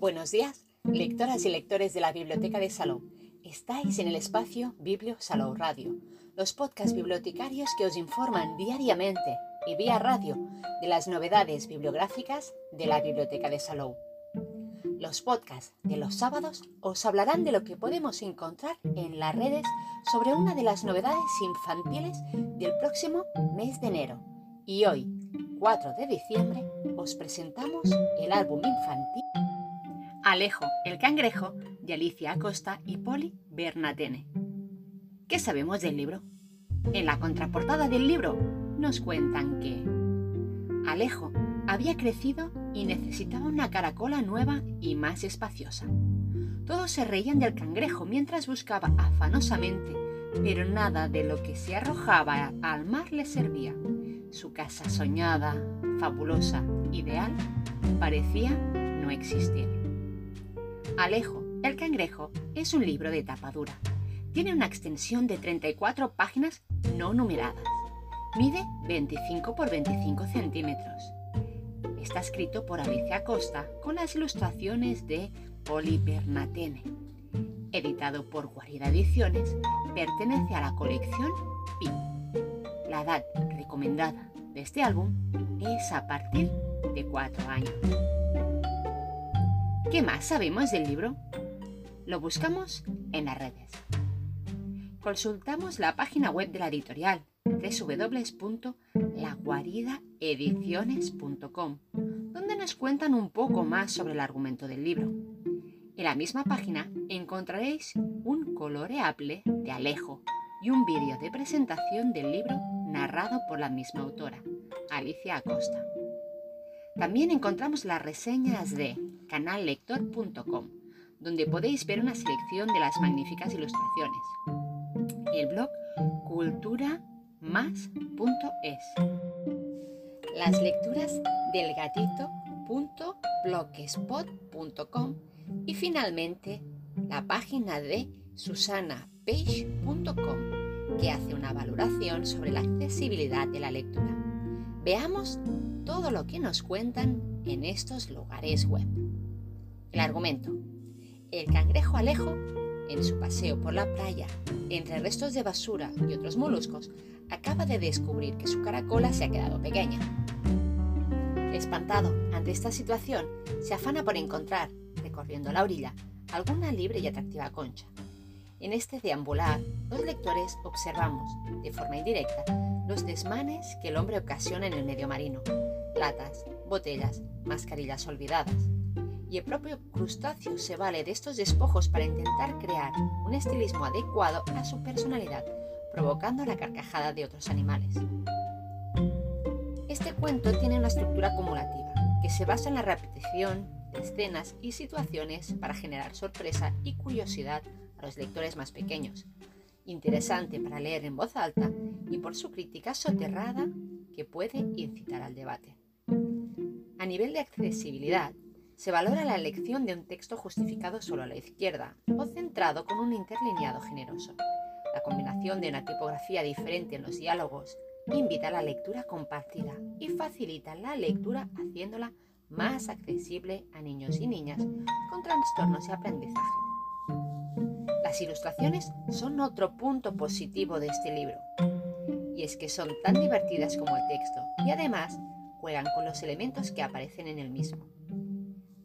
Buenos días, lectoras y lectores de la Biblioteca de Salou. Estáis en el espacio Biblio Salou Radio, los podcasts bibliotecarios que os informan diariamente y vía radio de las novedades bibliográficas de la Biblioteca de Salou. Los podcasts de los sábados os hablarán de lo que podemos encontrar en las redes sobre una de las novedades infantiles del próximo mes de enero. Y hoy, 4 de diciembre, os presentamos el álbum infantil Alejo el cangrejo de Alicia Acosta y Poli Bernatene. ¿Qué sabemos del libro? En la contraportada del libro nos cuentan que Alejo había crecido y necesitaba una caracola nueva y más espaciosa. Todos se reían del cangrejo mientras buscaba afanosamente, pero nada de lo que se arrojaba al mar le servía. Su casa soñada, fabulosa, ideal, parecía no existir. Alejo, el cangrejo, es un libro de tapa dura. Tiene una extensión de 34 páginas no numeradas. Mide 25 por 25 centímetros. Está escrito por Alicia Costa con las ilustraciones de Poli Bernatene. Editado por Guarida Ediciones, pertenece a la colección Pi. La edad recomendada de este álbum es a partir de 4 años. ¿Qué más sabemos del libro? Lo buscamos en las redes. Consultamos la página web de la editorial www.laguaridaediciones.com, donde nos cuentan un poco más sobre el argumento del libro. En la misma página encontraréis un coloreable de Alejo y un vídeo de presentación del libro narrado por la misma autora, Alicia Acosta. También encontramos las reseñas de canallector.com, donde podéis ver una selección de las magníficas ilustraciones. El blog culturamás.es. Las lecturas del gatito.blogspot.com y finalmente la página de susanapage.com que hace una valoración sobre la accesibilidad de la lectura. Veamos todo lo que nos cuentan en estos lugares web. El argumento. El cangrejo Alejo, en su paseo por la playa, entre restos de basura y otros moluscos, acaba de descubrir que su caracola se ha quedado pequeña. Espantado ante esta situación, se afana por encontrar, recorriendo la orilla, alguna libre y atractiva concha. En este deambular, los lectores observamos, de forma indirecta, los desmanes que el hombre ocasiona en el medio marino, latas, botellas, mascarillas olvidadas. Y el propio crustáceo se vale de estos despojos para intentar crear un estilismo adecuado a su personalidad, provocando la carcajada de otros animales. Este cuento tiene una estructura acumulativa, que se basa en la repetición de escenas y situaciones para generar sorpresa y curiosidad a los lectores más pequeños, interesante para leer en voz alta y por su crítica soterrada que puede incitar al debate. A nivel de accesibilidad, se valora la elección de un texto justificado solo a la izquierda o centrado con un interlineado generoso. La combinación de una tipografía diferente en los diálogos invita a la lectura compartida y facilita la lectura haciéndola más accesible a niños y niñas con trastornos de aprendizaje. Las ilustraciones son otro punto positivo de este libro, y es que son tan divertidas como el texto y además juegan con los elementos que aparecen en el mismo.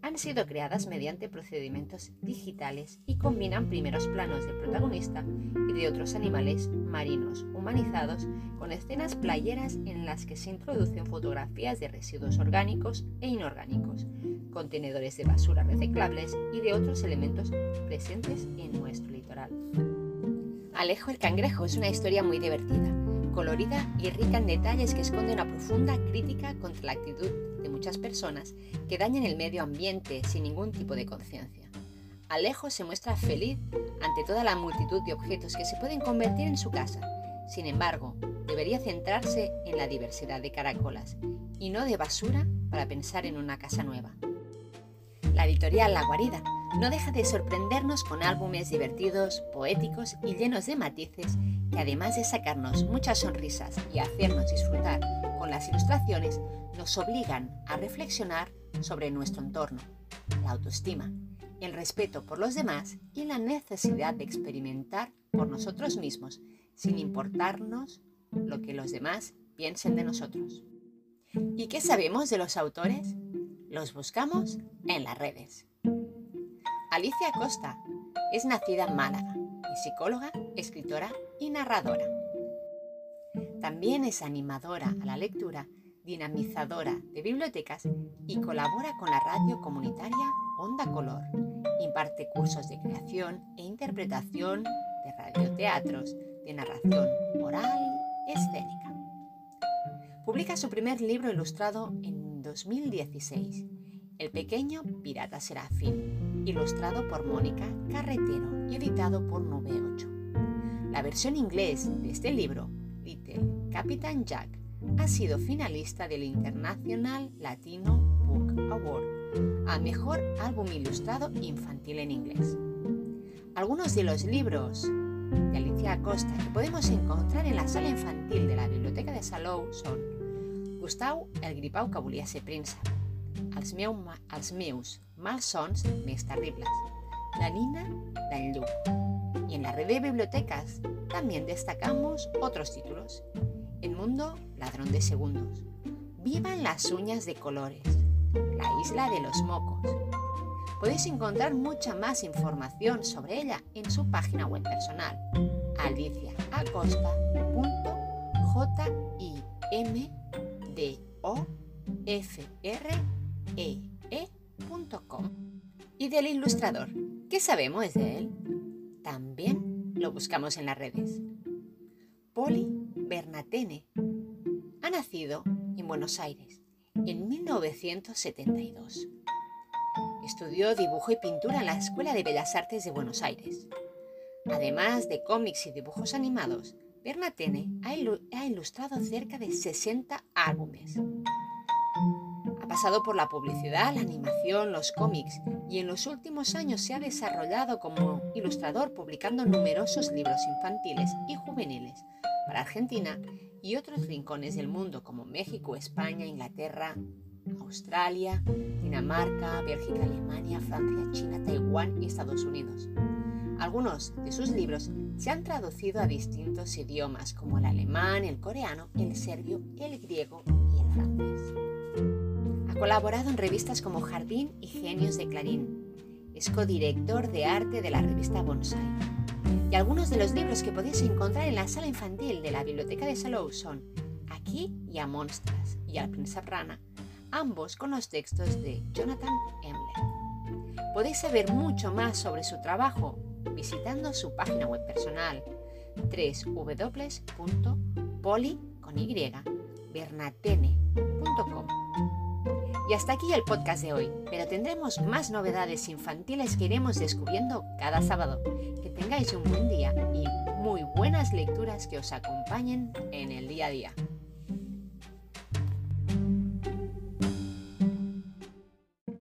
Han sido creadas mediante procedimientos digitales y combinan primeros planos del protagonista y de otros animales marinos humanizados con escenas playeras en las que se introducen fotografías de residuos orgánicos e inorgánicos, contenedores de basura reciclables y de otros elementos presentes en nuestro litoral. Alejo el cangrejo es una historia muy divertida, colorida y rica en detalles que esconde una profunda crítica contra la actitud de muchas personas que dañan el medio ambiente sin ningún tipo de conciencia. Alejo se muestra feliz ante toda la multitud de objetos que se pueden convertir en su casa. Sin embargo, debería centrarse en la diversidad de caracolas y no de basura para pensar en una casa nueva. La editorial La Guarida no deja de sorprendernos con álbumes divertidos, poéticos y llenos de matices que además de sacarnos muchas sonrisas y hacernos disfrutar con las ilustraciones, nos obligan a reflexionar sobre nuestro entorno, la autoestima, el respeto por los demás y la necesidad de experimentar por nosotros mismos, sin importarnos lo que los demás piensen de nosotros. ¿Y qué sabemos de los autores? Los buscamos en las redes. Alicia Costa es nacida en Málaga, es psicóloga, escritora y narradora. También es animadora a la lectura, dinamizadora de bibliotecas y colabora con la radio comunitaria Onda Color. Imparte cursos de creación e interpretación de radioteatros, de narración oral, escénica. Publica su primer libro ilustrado en 2016, El pequeño pirata serafín, ilustrado por Mónica Carretero y editado por 98. La versión inglés de este libro, Little Captain Jack, ha sido finalista del International Latino Book Award a Mejor Álbum Ilustrado Infantil en Inglés. Algunos de los libros de Alicia Acosta que podemos encontrar en la sala infantil de la Biblioteca de Salou son Gustau el gripau que volia ser príncep, malsons més terribles, La Nina d'en Lluc. Y en la red de bibliotecas también destacamos otros títulos. El mundo ladrón de segundos. Vivan las uñas de colores. La isla de los mocos. Podéis encontrar mucha más información sobre ella en su página web personal, ¿Y del ilustrador? ¿Qué sabemos de él? También lo buscamos en las redes. Poli Bernatene ha nacido en Buenos Aires en 1972. Estudió dibujo y pintura en la Escuela de Bellas Artes de Buenos Aires. Además de cómics y dibujos animados, Bernatene ha, ilustrado cerca de 60 álbumes. Pasado por la publicidad, la animación, los cómics y en los últimos años se ha desarrollado como ilustrador publicando numerosos libros infantiles y juveniles para Argentina y otros rincones del mundo como México, España, Inglaterra, Australia, Dinamarca, Bélgica, Alemania, Francia, China, Taiwán y Estados Unidos. Algunos de sus libros se han traducido a distintos idiomas como el alemán, el coreano, el serbio, el griego y el francés. Colaborado en revistas como Jardín y Genios de Clarín. Es codirector de arte de la revista Bonsai y algunos de los libros que podéis encontrar en la sala infantil de la Biblioteca de Salou son Aquí y a Monstras y al Príncipe Rana, ambos con los textos de Jonathan Emler. Podéis saber mucho más sobre su trabajo visitando su página web personal www.poli.bernatene.com. Y hasta aquí el podcast de hoy, pero tendremos más novedades infantiles que iremos descubriendo cada sábado. Que tengáis un buen día y muy buenas lecturas que os acompañen en el día a día.